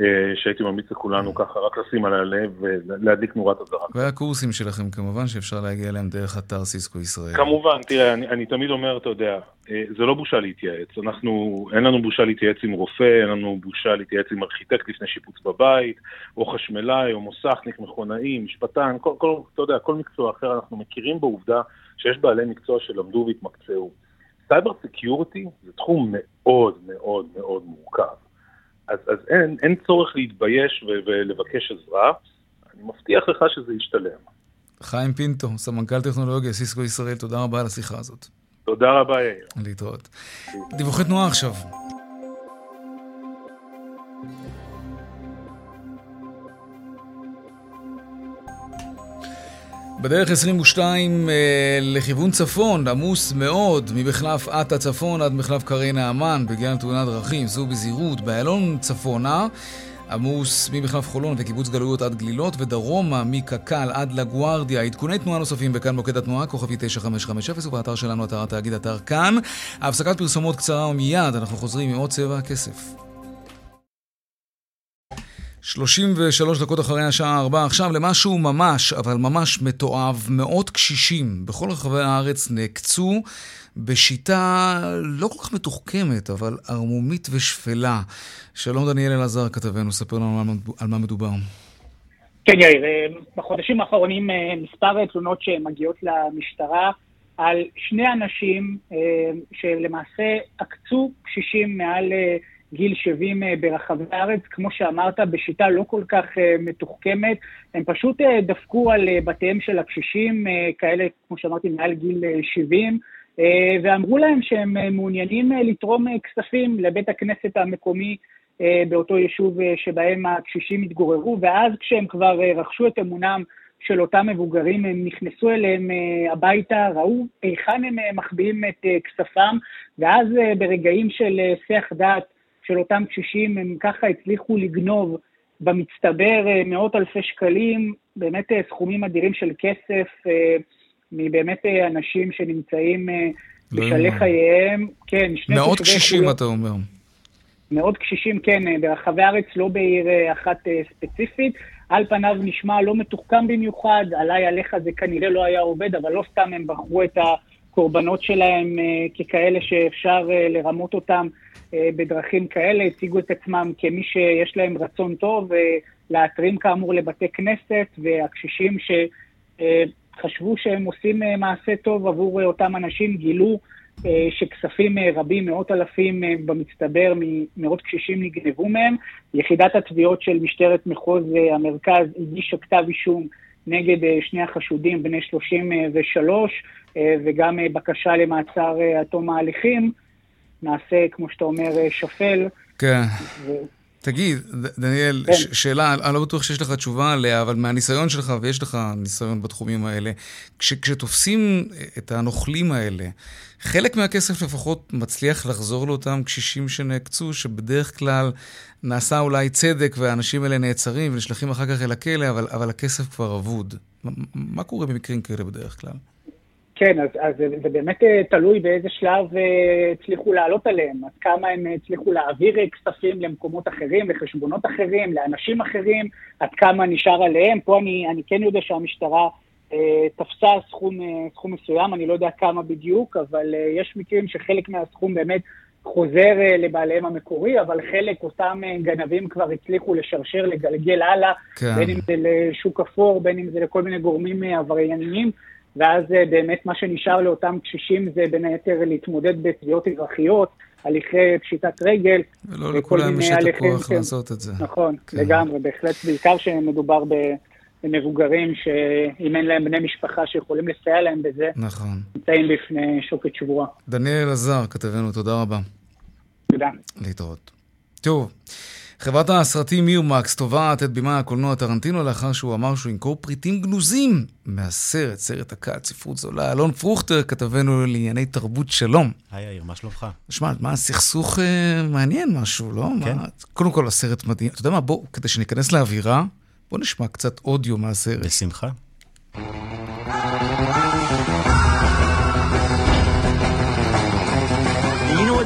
אה, שהייתי ממליץ לכולנו ככה, רק לשים עליה לב ולהדליק נורת אזהרה. והקורסים שלכם כמובן, שאפשר להגיע אליהם דרך אתר סיסקו ישראל. כמובן, תראה, אני, אני תמיד אומר, אתה יודע, אה, זה לא בושה להתייעץ. אנחנו, אין לנו בושה להתייעץ עם רופא, אין לנו בושה להתייעץ עם ארכיטקט לפני שיפוץ בבית, או חשמלאי, או מוסכניק, מכונאי, משפטן, כל, כל, אתה יודע, כל מקצוע אחר, אנחנו מכירים בעובדה שיש בעלי מקצוע שלמדו והתמקצעו. cyber security זה תחום מאוד מאוד מאוד מורכב. אז, אז אין, אין צורך להתבייש ו- ולבקש עזרה, אני מבטיח לך שזה ישתלם. חיים פינטו, סמנכ"ל טכנולוגיה, סיסקו ישראל, תודה רבה על השיחה הזאת. תודה רבה, יאיר. להתראות. דיווחי תנועה עכשיו. בדרך 22 אה, לכיוון צפון, עמוס מאוד, ממחלף עטה צפון עד מחלף קרי נעמן, בגלל תאונת דרכים, זו בזהירות. באיילון צפונה, עמוס ממחלף חולון וקיבוץ גלויות עד גלילות, ודרומה מקק"ל עד לגוארדיה. עדכוני תנועה נוספים בכאן מוקד התנועה, כוכבי 9550, ובאתר שלנו, אתר התאגיד, אתר כאן. הפסקת פרסומות קצרה ומיד אנחנו חוזרים עם עוד צבע הכסף. 33 דקות אחרי השעה 4, עכשיו למשהו ממש, אבל ממש מתועב, מאות קשישים בכל רחבי הארץ נעקצו בשיטה לא כל כך מתוחכמת, אבל ערמומית ושפלה. שלום דניאל אלעזר, כתבנו, ספר לנו על מה מדובר. כן, יאיר, אה, בחודשים האחרונים אה, מספר תלונות שמגיעות למשטרה על שני אנשים אה, שלמעשה עקצו קשישים מעל גיל 70 ברחבי הארץ, כמו שאמרת, בשיטה לא כל כך מתוחכמת. הם פשוט דפקו על בתיהם של הקשישים, כאלה, כמו שאמרתי, מעל גיל 70, ואמרו להם שהם מעוניינים לתרום כספים לבית הכנסת המקומי אה, באותו יישוב אה, שבהם הקשישים התגוררו, ואז כשהם כבר אה, רכשו את אמונם של אותם מבוגרים, הם נכנסו אליהם הביתה, ראו היכן הם מחביאים את כספם, ואז ברגעים של שיח דעת של אותם קשישים, הם ככה הצליחו לגנוב במצטבר מאות אלפי שקלים, באמת סכומים אדירים של כסף, מבאמת אנשים שנמצאים לא בשלהי חייהם. כן, שני מאות קשישים, אתה אומר. מאוד קשישים, כן, אה, ברחבי הארץ, לא בעיר אה, אחת אה, ספציפית. על פניו נשמע לא מתוחכם במיוחד, עליי עליך זה כנראה לא היה עובד, אבל לא סתם הם בחרו את הקורבנות שלהם ככאלה שאפשר לרמות אותם בדרכים כאלה, הציגו את עצמם כמי שיש להם רצון טוב, להתרים כאמור לבתי כנסת, והקשישים שחשבו שהם עושים מעשה טוב עבור אותם אנשים, גילו אה, שכספים אה, רבים, מאות אלפים אה, במצטבר, ממאות קשישים נגנבו מהם. יחידת התביעות של משטרת מחוז המרכז הגישה כתב אישום נגד שני החשודים, בני 33, וגם בקשה למעצר עד תום ההליכים. נעשה, כמו שאתה אומר, שפל. כן. ו... תגיד, דניאל, כן. שאלה, אני לא בטוח שיש לך תשובה עליה, אבל מהניסיון שלך, ויש לך ניסיון בתחומים האלה, כש, כשתופסים את הנוכלים האלה, חלק מהכסף לפחות מצליח לחזור לאותם קשישים שנעקצו, שבדרך כלל נעשה אולי צדק והאנשים האלה נעצרים ונשלחים אחר כך אל הכלא, אבל, אבל הכסף כבר אבוד. מה, מה קורה במקרים כאלה בדרך כלל? כן, אז, אז זה, זה באמת אה, תלוי באיזה שלב uh, הצליחו לעלות עליהם, עד כמה הם הצליחו להעביר כספים למקומות אחרים, לחשבונות אחרים, לאנשים אחרים, עד כמה נשאר עליהם. פה אני, אני כן יודע שהמשטרה uh, תפסה סכום, uh, סכום מסוים, אני לא יודע כמה בדיוק, אבל uh, יש מקרים שחלק מהסכום באמת חוזר uh, לבעליהם המקורי, אבל חלק, אותם uh, גנבים כבר הצליחו לשרשר, לגלגל הלאה, כן. בין אם זה לשוק אפור, בין אם זה לכל מיני גורמים uh, עברייניים. ואז אה, באמת מה שנשאר לאותם קשישים זה בין היתר להתמודד בתביעות אזרחיות, הליכי פשיטת רגל. ולא לכולם יש את הכוח כן. לעשות את זה. נכון, כן. לגמרי, בהחלט, בעיקר שמדובר במבוגרים שאם אין להם בני משפחה שיכולים לסייע להם בזה, נכון. נמצאים בפני שוקת שבורה. דניאל עזר, כתבנו, תודה רבה. תודה. להתראות. טוב. חברת הסרטים מירמקס תובעת את בימה הקולנוע טרנטינו לאחר שהוא אמר שהוא ימכור פריטים גנוזים מהסרט, סרט הקהל, ספרות זולה. אלון פרוכטר, כתבנו לענייני תרבות שלום. היי יאיר, מה שלומך? שמע, מה, הסכסוך אה, מעניין משהו, לא? כן. מה, קודם כל, הסרט מדהים. אתה יודע מה, בוא, כדי שניכנס לאווירה, בוא נשמע קצת אודיו מהסרט. בשמחה.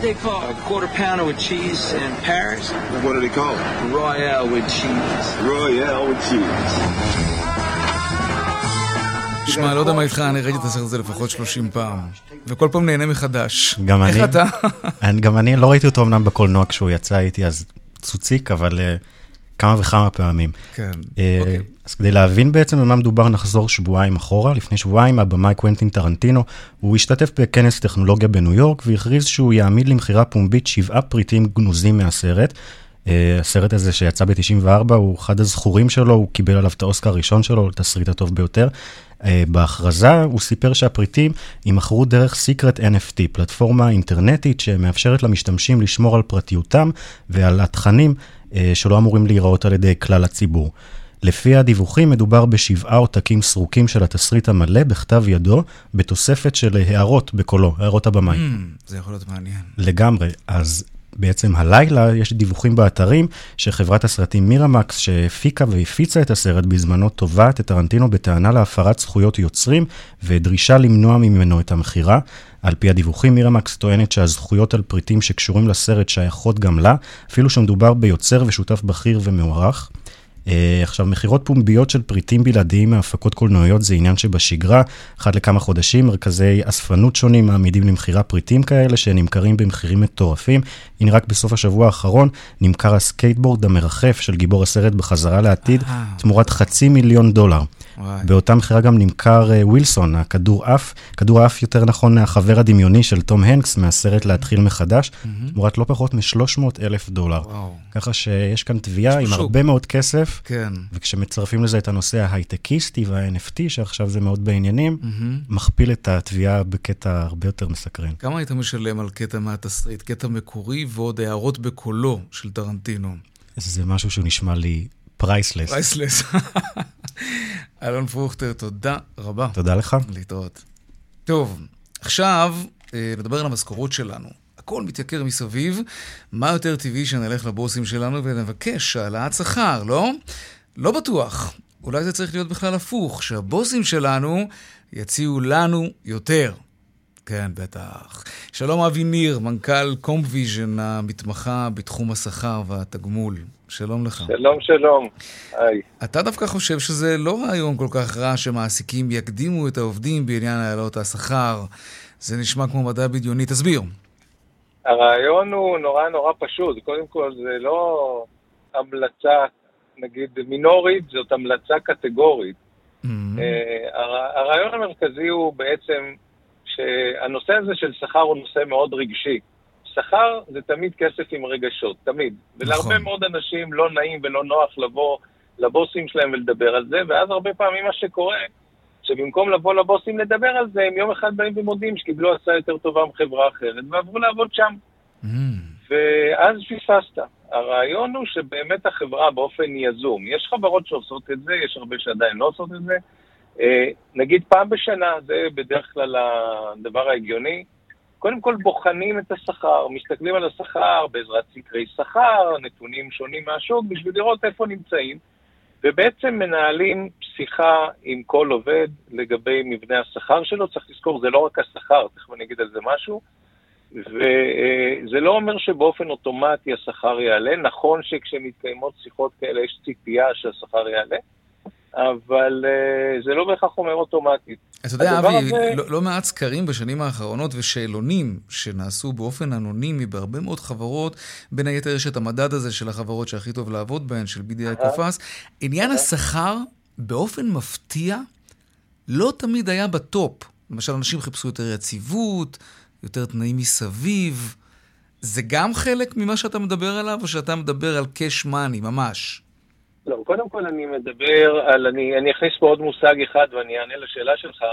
They call a quarter pounder with cheese in Paris? What do they call it? Royale with cheese. Royale with cheese. תשמע, לא יודע מה איתך, אני ראיתי את הסרט הזה לפחות 30 פעם, וכל פעם נהנה מחדש. גם אני. איך אתה? (laughs) גם אני לא ראיתי אותו אמנם בקולנוע כשהוא יצא איתי, אז צוציק, אבל אה, כמה וכמה פעמים. כן, אה, אוקיי. אז כדי להבין בעצם על מה מדובר, נחזור שבועיים אחורה. לפני שבועיים הבמאי קוונטין טרנטינו, הוא השתתף בכנס טכנולוגיה בניו יורק, והכריז שהוא יעמיד למכירה פומבית שבעה פריטים גנוזים מהסרט. Uh, הסרט הזה שיצא ב-94 הוא אחד הזכורים שלו, הוא קיבל עליו את האוסקר הראשון שלו, לתסריט הטוב ביותר. Uh, בהכרזה הוא סיפר שהפריטים יימכרו דרך Secret NFT, פלטפורמה אינטרנטית שמאפשרת למשתמשים לשמור על פרטיותם ועל התכנים שלא אמורים להיראות על ידי כלל הציבור. לפי הדיווחים מדובר בשבעה עותקים סרוקים של התסריט המלא בכתב ידו, בתוספת של הערות בקולו, הערות הבמאי. Mm, זה יכול להיות מעניין. לגמרי. אז בעצם הלילה יש דיווחים באתרים שחברת הסרטים מירמקס, שהפיקה והפיצה את הסרט בזמנו, תובעת את טרנטינו בטענה להפרת זכויות יוצרים ודרישה למנוע ממנו את המכירה. על פי הדיווחים, Miramax טוענת שהזכויות על פריטים שקשורים לסרט שייכות גם לה, אפילו שמדובר ביוצר ושותף בכיר ומוערך. אה, עכשיו, מכירות פומביות של פריטים בלעדיים מהפקות קולנועיות זה עניין שבשגרה. אחת לכמה חודשים מרכזי אספנות שונים מעמידים למכירה פריטים כאלה שנמכרים במחירים מטורפים. הנה רק בסוף השבוע האחרון נמכר הסקייטבורד המרחף של גיבור הסרט בחזרה לעתיד, אה. תמורת חצי מיליון דולר. וואי. באותה מכירה גם נמכר uh, ווילסון, הכדור אף, כדור האף יותר נכון החבר הדמיוני של תום הנקס מהסרט להתחיל מחדש, mm-hmm. תמורת לא פחות מ-300 אלף דולר. וואו. ככה שיש כאן תביעה עם שוק. הרבה מאוד כסף, כן. וכשמצרפים לזה את הנושא ההייטקיסטי וה-NFT, שעכשיו זה מאוד בעניינים, mm-hmm. מכפיל את התביעה בקטע הרבה יותר מסקרן. כמה היית משלם על קטע מהתסריט, קטע מקורי ועוד הערות בקולו של טרנטינו? זה משהו שהוא נשמע לי priceless. Priceless. (laughs) אלון פרוכטר, תודה רבה. תודה לך. להתראות. טוב, עכשיו אה, נדבר על המשכורות שלנו. הכל מתייקר מסביב, מה יותר טבעי שנלך לבוסים שלנו ונבקש העלאת שכר, לא? לא בטוח. אולי זה צריך להיות בכלל הפוך, שהבוסים שלנו יציעו לנו יותר. כן, בטח. שלום אבי ניר, מנכ"ל CompVision המתמחה בתחום השכר והתגמול. שלום לך. שלום, שלום. היי. אתה דווקא חושב שזה לא רעיון כל כך רע שמעסיקים יקדימו את העובדים בעניין העלות השכר. זה נשמע כמו מדע בדיוני. תסביר. הרעיון הוא נורא נורא פשוט. קודם כל, זה לא המלצה, נגיד, מינורית, זאת המלצה קטגורית. Mm-hmm. הרעיון המרכזי הוא בעצם שהנושא הזה של שכר הוא נושא מאוד רגשי. שכר זה תמיד כסף עם רגשות, תמיד. נכון. ולהרבה מאוד אנשים לא נעים ולא נוח לבוא לבוסים שלהם ולדבר על זה, ואז הרבה פעמים מה שקורה, שבמקום לבוא לבוסים לדבר על זה, הם יום אחד באים ומודים שקיבלו הצעה יותר טובה מחברה אחרת, ועברו לעבוד שם. Mm. ואז פספסת. הרעיון הוא שבאמת החברה באופן יזום, יש חברות שעושות את זה, יש הרבה שעדיין לא עושות את זה. אה, נגיד פעם בשנה, זה בדרך כלל הדבר ההגיוני. קודם כל בוחנים את השכר, מסתכלים על השכר בעזרת סקרי שכר, נתונים שונים מהשוק, בשביל לראות איפה נמצאים, ובעצם מנהלים שיחה עם כל עובד לגבי מבנה השכר שלו. צריך לזכור, זה לא רק השכר, תכף אני אגיד על זה משהו, וזה לא אומר שבאופן אוטומטי השכר יעלה. נכון שכשמתקיימות שיחות כאלה יש ציפייה שהשכר יעלה, אבל uh, זה לא בהכרח אומר אוטומטית. אתה יודע, אבי, הזה... לא, לא מעט סקרים בשנים האחרונות ושאלונים שנעשו באופן אנונימי בהרבה מאוד חברות, בין היתר יש את המדד הזה של החברות שהכי טוב לעבוד בהן, של BDI קופס. עניין השכר, באופן מפתיע, לא תמיד היה בטופ. למשל, אנשים חיפשו יותר יציבות, יותר תנאים מסביב. זה גם חלק ממה שאתה מדבר עליו, או שאתה מדבר על cash money, ממש? לא, קודם כל אני מדבר על, אני, אני אכניס פה עוד מושג אחד ואני אענה לשאלה שלך.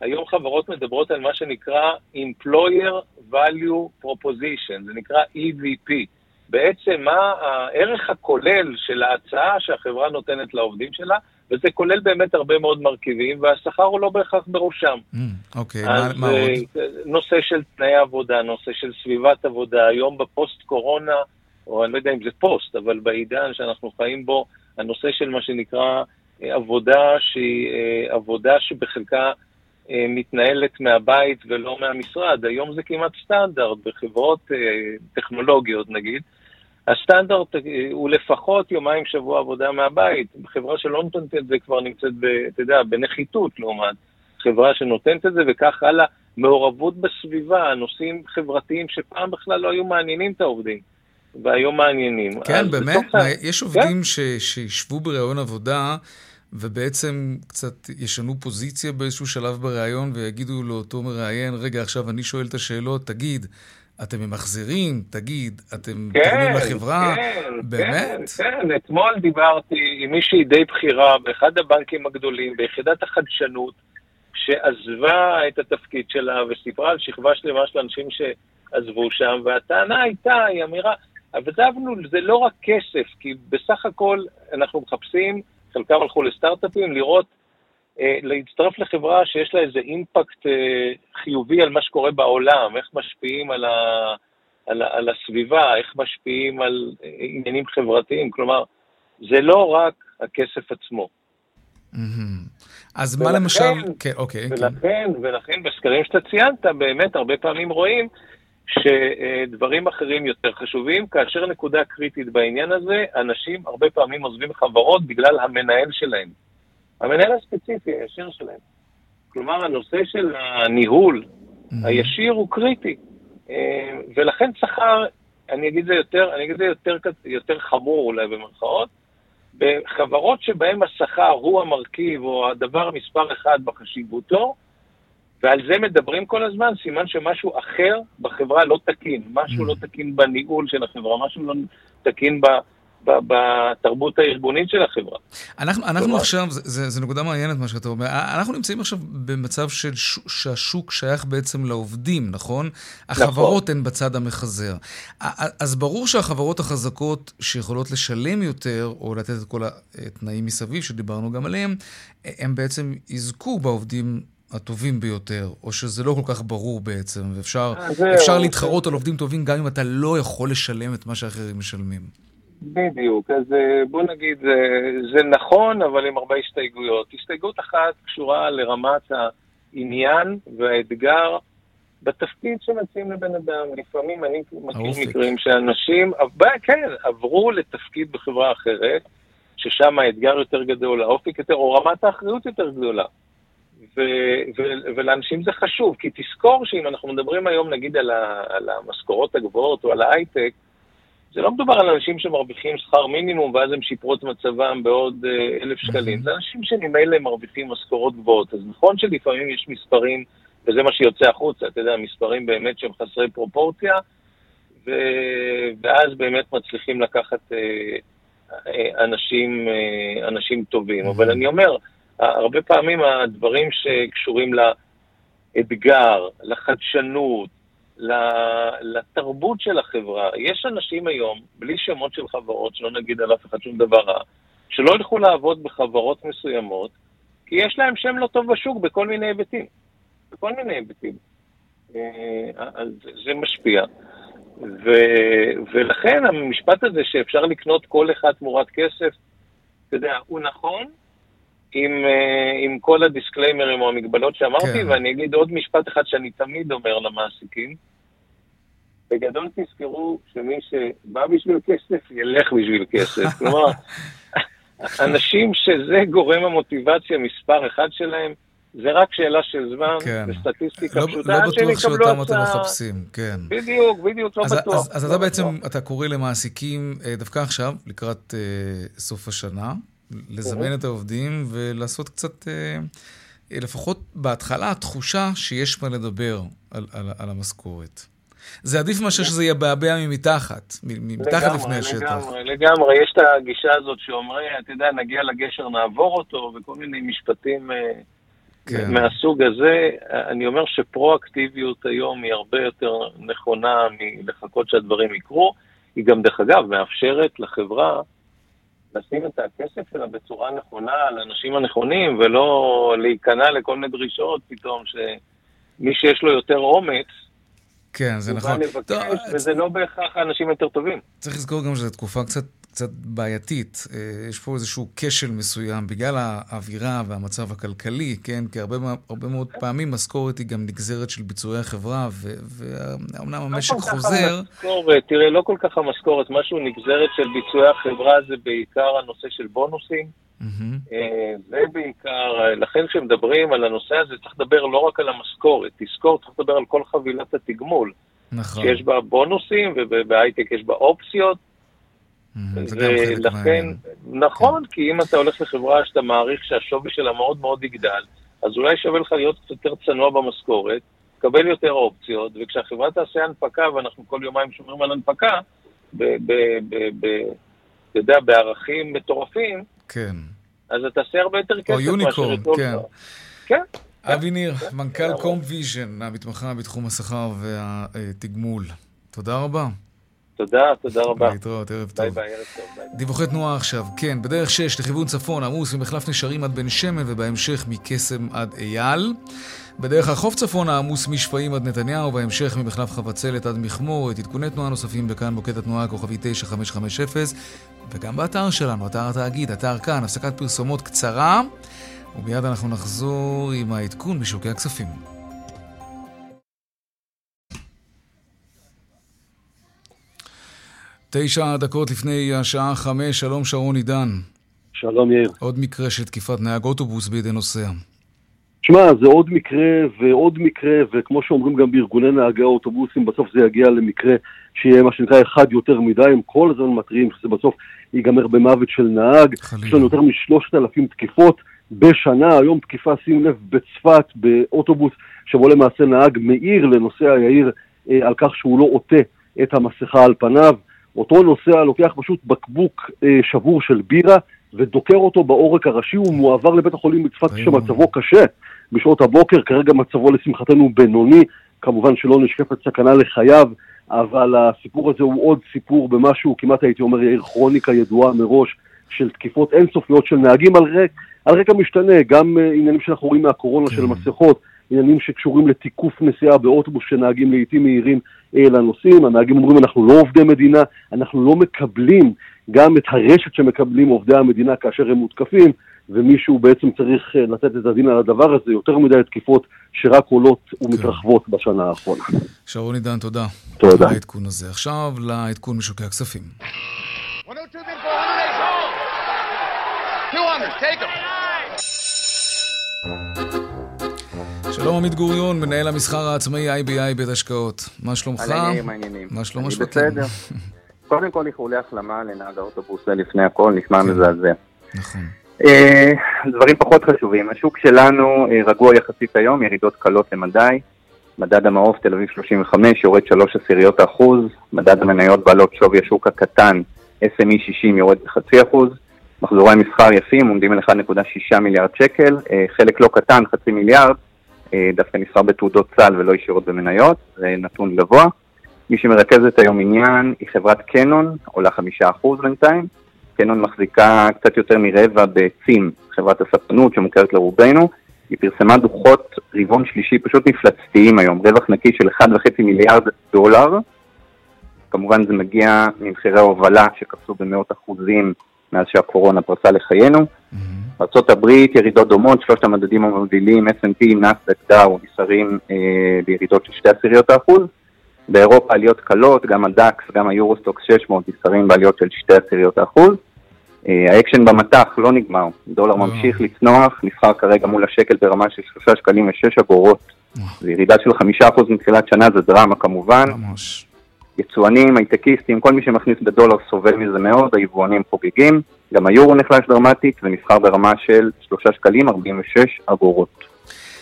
היום חברות מדברות על מה שנקרא Employer Value Proposition, זה נקרא EVP. בעצם מה הערך הכולל של ההצעה שהחברה נותנת לעובדים שלה, וזה כולל באמת הרבה מאוד מרכיבים, והשכר הוא לא בהכרח בראשם. Mm, אוקיי, מה, מה עוד? אה, נושא של תנאי עבודה, נושא של סביבת עבודה, היום בפוסט-קורונה, או אני לא יודע אם זה פוסט, אבל בעידן שאנחנו חיים בו, הנושא של מה שנקרא אה, עבודה שהיא אה, עבודה שבחלקה אה, מתנהלת מהבית ולא מהמשרד. היום זה כמעט סטנדרט בחברות טכנולוגיות נגיד. הסטנדרט הוא לפחות יומיים שבוע עבודה מהבית. חברה שלא נותנת את זה כבר נמצאת, ב, אתה יודע, בנחיתות לעומת חברה שנותנת את זה, וכך הלאה. מעורבות בסביבה, נושאים חברתיים שפעם בכלל לא היו מעניינים את העובדים. והיום מעניינים. כן, באמת? מה, יש עובדים כן? ש, שישבו בראיון עבודה ובעצם קצת ישנו פוזיציה באיזשהו שלב בראיון ויגידו לאותו מראיין, רגע, עכשיו אני שואל את השאלות, תגיד, אתם ממחזרים? תגיד, אתם כן, תורמים לחברה? כן, באמת? כן, כן. אתמול דיברתי עם מישהי די בכירה באחד הבנקים הגדולים, ביחידת החדשנות, שעזבה את התפקיד שלה וסיפרה על שכבה שלמה של אנשים שעזבו שם, והטענה הייתה, היא אמירה, עבדנו זה לא רק כסף, כי בסך הכל אנחנו מחפשים חלקם הלכו לסטארט-אפים, לראות, אה, להצטרף לחברה שיש לה איזה אימפקט אה, חיובי על מה שקורה בעולם, איך משפיעים על, ה, על, ה, על הסביבה, איך משפיעים על אה, עניינים חברתיים, כלומר, זה לא רק הכסף עצמו. אז מה למשל... כן, אוקיי. ולכן, כן. ולכן בסקרים שאתה ציינת, באמת הרבה פעמים רואים שדברים אחרים יותר חשובים, כאשר נקודה קריטית בעניין הזה, אנשים הרבה פעמים עוזבים חברות בגלל המנהל שלהם. המנהל הספציפי, הישיר שלהם. כלומר, הנושא של הניהול הישיר הוא קריטי. אה, ולכן שכר, אני אגיד זה יותר, אני אגיד זה יותר, יותר חמור אולי במרכאות, בחברות שבהן השכר הוא המרכיב או הדבר מספר אחד בחשיבותו, ועל זה מדברים כל הזמן, סימן שמשהו אחר בחברה לא תקין, משהו mm. לא תקין בניהול של החברה, משהו לא תקין ב... בתרבות הארגונית של החברה. אנחנו, אנחנו עכשיו, זו נקודה מעניינת מה שאתה אומר, אנחנו נמצאים עכשיו במצב של ש, שהשוק שייך בעצם לעובדים, נכון? החברות נכון. הן בצד המחזר. אז ברור שהחברות החזקות שיכולות לשלם יותר, או לתת את כל התנאים מסביב שדיברנו גם עליהם, הם בעצם יזכו בעובדים הטובים ביותר, או שזה לא כל כך ברור בעצם, ואפשר אה, להתחרות על עובדים טובים גם אם אתה לא יכול לשלם את מה שאחרים משלמים. בדיוק, אז אה, בוא נגיד, זה, זה נכון, אבל עם הרבה הסתייגויות. הסתייגות אחת קשורה לרמת העניין והאתגר בתפקיד שמציעים לבן אדם. לפעמים אני מכיר מקרים שאנשים, כן, עברו לתפקיד בחברה אחרת, ששם האתגר יותר גדול, האופק יותר, או רמת האחריות יותר גדולה. ו- ו- ולאנשים זה חשוב, כי תזכור שאם אנחנו מדברים היום נגיד על, ה- על המשכורות הגבוהות או על ההייטק, זה לא מדובר על אנשים שמרוויחים שכר מינימום ואז הם שיפרו את מצבם בעוד אה, אלף שקלים. זה אנשים שממילא מרוויחים משכורות גבוהות. אז נכון שלפעמים יש מספרים, וזה מה שיוצא החוצה, אתה יודע, מספרים באמת שהם חסרי פרופורציה, ו... ואז באמת מצליחים לקחת אה, אה, אנשים, אנשים טובים. אבל אני אומר, הרבה פעמים הדברים שקשורים לאתגר, לחדשנות, לתרבות של החברה. יש אנשים היום, בלי שמות של חברות, שלא נגיד על אף אחד שום דבר רע, שלא ילכו לעבוד בחברות מסוימות, כי יש להם שם לא טוב בשוק בכל מיני היבטים. בכל מיני היבטים. אה, אז זה משפיע. ו, ולכן המשפט הזה שאפשר לקנות כל אחד תמורת כסף, אתה יודע, הוא נכון עם, אה, עם כל הדיסקליימרים או המגבלות שאמרתי, כן. ואני אגיד עוד משפט אחד שאני תמיד אומר למעסיקים. בגדול תזכרו שמי שבא בשביל כסף, ילך בשביל כסף. (laughs) כלומר, אנשים שזה גורם המוטיבציה מספר אחד שלהם, זה רק שאלה של זמן, כן. וסטטיסטיקה לא, פשוטה, לא בטוח שאותם אתם מחפשים, כן. בדיוק, בדיוק, לא אז, בטוח. אז, אז לא אתה בטוח. בעצם, אתה קורא למעסיקים אה, דווקא עכשיו, לקראת אה, סוף השנה, לזמן את העובדים ולעשות קצת, אה, לפחות בהתחלה, תחושה שיש מה לדבר על, על, על המשכורת. זה עדיף מאשר שזה יהיה בעבע ממתחת, מתחת לפני השטח. לגמרי, לגמרי. יש את הגישה הזאת שאומרים, אתה יודע, נגיע לגשר, נעבור אותו, וכל מיני משפטים אה, כן. מהסוג הזה. אני אומר שפרואקטיביות היום היא הרבה יותר נכונה מלחכות שהדברים יקרו. היא גם, דרך אגב, מאפשרת לחברה לשים את הכסף שלה בצורה נכונה לאנשים הנכונים, ולא להיכנע לכל מיני דרישות פתאום, שמי שיש לו יותר אומץ, כן, זה נכון. הוא בא לבקש, וזה לא בהכרח האנשים יותר טובים. צריך לזכור גם שזו תקופה קצת, קצת בעייתית. אה, יש פה איזשהו כשל מסוים בגלל האווירה והמצב הכלכלי, כן? כי הרבה, הרבה מאוד פעמים משכורת היא גם נגזרת של ביצועי החברה, ואומנם לא המשק חוזר... המשכורת, תראה, לא כל כך המשכורת, משהו נגזרת של ביצועי החברה זה בעיקר הנושא של בונוסים. אה, זה בעיקר, לכן כשמדברים על הנושא הזה צריך לדבר לא רק על המשכורת, תזכור, צריך לדבר על כל חבילת התגמול. נכון. שיש בה בונוסים ובהייטק יש בה אופציות. ולכן, נכון, כי אם אתה הולך לחברה שאתה מעריך שהשווי שלה מאוד מאוד יגדל, אז אולי שווה לך להיות קצת יותר צנוע במשכורת, לקבל יותר אופציות, וכשהחברה תעשה הנפקה, ואנחנו כל יומיים שומעים על הנפקה, אתה יודע, בערכים מטורפים, כן. אז אתה תעשה הרבה יותר כסף. או unicorn, כן. כן. אבי ניר, מנכ"ל CompVision, המתמחה בתחום השכר והתגמול. תודה רבה. תודה, תודה רבה. להתראות, ערב טוב. ביי ביי, ערב טוב. ביי. דיווחי תנועה עכשיו, כן, בדרך 6 לכיוון צפון עמוס ממחלף נשרים עד בן שמן ובהמשך מקסם עד אייל. בדרך החוף צפון העמוס משפעים עד נתניהו, ובהמשך ממחלף חבצלת עד מכמור. את עדכוני תנועה נוספים בכאן מוקד התנועה הכוכבי 9550, וגם באתר שלנו, אתר התאגיד, אתר כאן, הפסקת פרסומות קצרה, ומיד אנחנו נחזור עם העדכון בשוקי הכספים. תשע דקות לפני השעה חמש, שלום שרון עידן. שלום יאיר. עוד מקרה של תקיפת נהג אוטובוס בידי נוסע. שמע, זה עוד מקרה ועוד מקרה, וכמו שאומרים גם בארגוני נהגי האוטובוסים, בסוף זה יגיע למקרה שיהיה מה שנקרא אחד יותר מדי, הם כל הזמן מתריעים שזה בסוף ייגמר במוות של נהג. חלילה. יש לנו יותר משלושת אלפים תקיפות בשנה, היום תקיפה, שים לב, בצפת, באוטובוס, שבו למעשה נהג מעיר לנוסע יאיר אה, על כך שהוא לא עוטה את המסכה על פניו. אותו נוסע לוקח פשוט בקבוק אה, שבור של בירה ודוקר אותו בעורק הראשי, הוא מועבר לבית החולים בצפת כשמצבו קשה. בשעות הבוקר, כרגע מצבו לשמחתנו בינוני, כמובן שלא נשקפת סכנה לחייו, אבל הסיפור הזה הוא עוד סיפור במשהו, כמעט הייתי אומר יאיר כרוניקה ידועה מראש של תקיפות אינסופיות של נהגים על, רק, על רקע משתנה, גם uh, עניינים שאנחנו רואים מהקורונה כן. של מסכות, עניינים שקשורים לתיקוף נסיעה באוטובוס שנהגים לעיתים מהירים אה, לנוסעים, הנהגים אומרים אנחנו לא עובדי מדינה, אנחנו לא מקבלים גם את הרשת שמקבלים עובדי המדינה כאשר הם מותקפים, ומישהו בעצם צריך אה, לתת את הדין על הדבר הזה, יותר מדי תקיפות שרק עולות ומתרחבות כן. בשנה האחרונה. שרון עידן, תודה. תודה. לעדכון הזה. עכשיו לעדכון משוקי הכספים. 200, take them. שלום עמית גוריון, מנהל המסחר העצמאי IBI בית השקעות. מה שלומך? העניינים, העניינים. מה שלום השווקים? בסדר. (laughs) קודם כל איחולי החלמה לנהג האוטובוס לפני הכל, נשמע כן. מזעזע. נכון. אה, דברים פחות חשובים, השוק שלנו אה, רגוע יחסית היום, ירידות קלות למדי. מדד המעוף תל אביב 35 יורד 3 עשיריות האחוז, מדד המניות בעלות שווי השוק הקטן SME 60 יורד בחצי אחוז, מחזורי המסחר יפים עומדים על 1.6 מיליארד שקל, אה, חלק לא קטן, חצי מיליארד, דווקא נסחר בתעודות סל ולא ישירות במניות, זה נתון גבוה. מי שמרכזת היום עניין היא חברת קנון, עולה חמישה אחוז בינתיים. קנון מחזיקה קצת יותר מרבע בצים, חברת הספנות שמוכרת לרובנו. היא פרסמה דוחות רבעון שלישי פשוט מפלצתיים היום, רווח נקי של 1.5 מיליארד דולר. כמובן זה מגיע ממחירי ההובלה שקפצו במאות אחוזים מאז שהקורונה פרצה לחיינו. Mm-hmm. ארה"ב, ירידות דומות, שלושת המדדים המובילים, S&P, נאסדק, דאו, נסערים אה, בירידות של שתי עשיריות האחוז. באירופה עליות קלות, גם ה DAX, גם ה Euro Stoxx 600 נסחרים בעליות של שתי עשיריות האחוז. אה, האקשן במט"ח לא נגמר, דולר ממשיך לצנוח, נסחר כרגע מול השקל ברמה של 3 שקלים ו-6 אגורות. זו ירידה של 5% מתחילת שנה, זה דרמה כמובן. ממש. יצואנים, הייטקיסטים, כל מי שמכניס בדולר סובל מזה מאוד, היבואנים חוגגים. גם היורו נחלש דרמטית ונסחר ברמה של 3 שקלים 46 אגורות.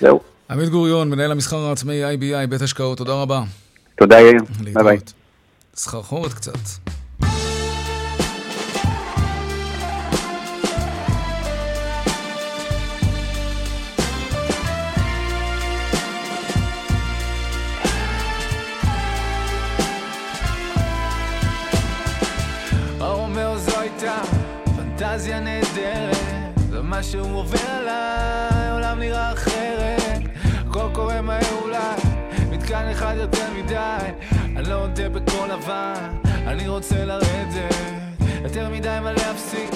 זהו. עמית גוריון, מנהל המסחר העצמאי IBI, בית השקעות, תודה רבה. תודה יאיר, ביי ביי. סחרחורת קצת. פנטזיה נהדרת, ומה שהוא עובר עליי, עולם נראה אחרת. הכל קורה מהר אולי, מתקן אחד יותר מדי. אני לא יודע בקול לבן, אני רוצה לרדת. יותר מדי מה להפסיק,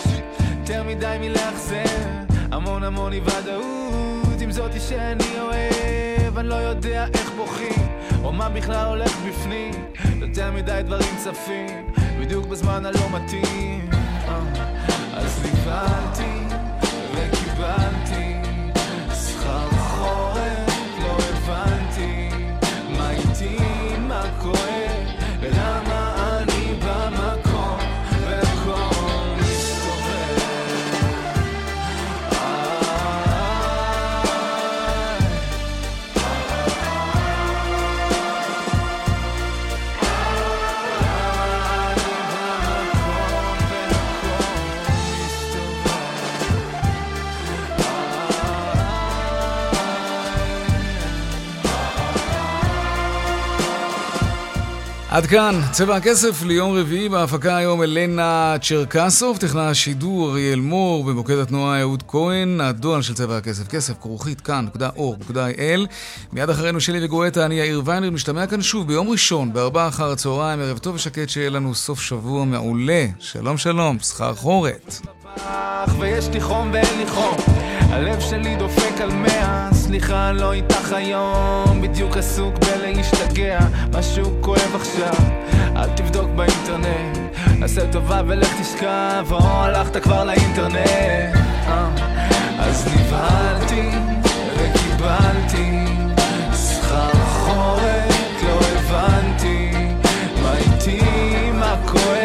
יותר מדי מלאכזר. המון המון אי ודאות, עם זאתי שאני אוהב. אני לא יודע איך בוכים, או מה בכלל הולך בפנים. יותר מדי דברים צפים, בדיוק בזמן הלא מתאים. נבהלתי וקיבלתי עד כאן, צבע הכסף ליום רביעי, בהפקה היום אלנה צ'רקסוב, טכנן השידור אריאל מור, במוקד התנועה אהוד כהן, הדואל של צבע הכסף, כסף כרוכית כאן.org.il. מיד אחרינו שלי וגואטה, אני יאיר ויינר, משתמע כאן שוב ביום ראשון, בארבעה אחר הצהריים, ערב טוב ושקט, שיהיה לנו סוף שבוע מעולה. שלום שלום, סחר חורת. אך ויש לי חום ואין לי חום. הלב שלי דופק על מאה סליחה, לא איתך היום. בדיוק עסוק בלהשתגע משהו כואב עכשיו. אל תבדוק באינטרנט עשה טובה ולך תשכב. או הלכת כבר לאינטרנט. אה, אז נבהלתי וקיבלתי. סחרחורת לא הבנתי מה איתי, מה כואב.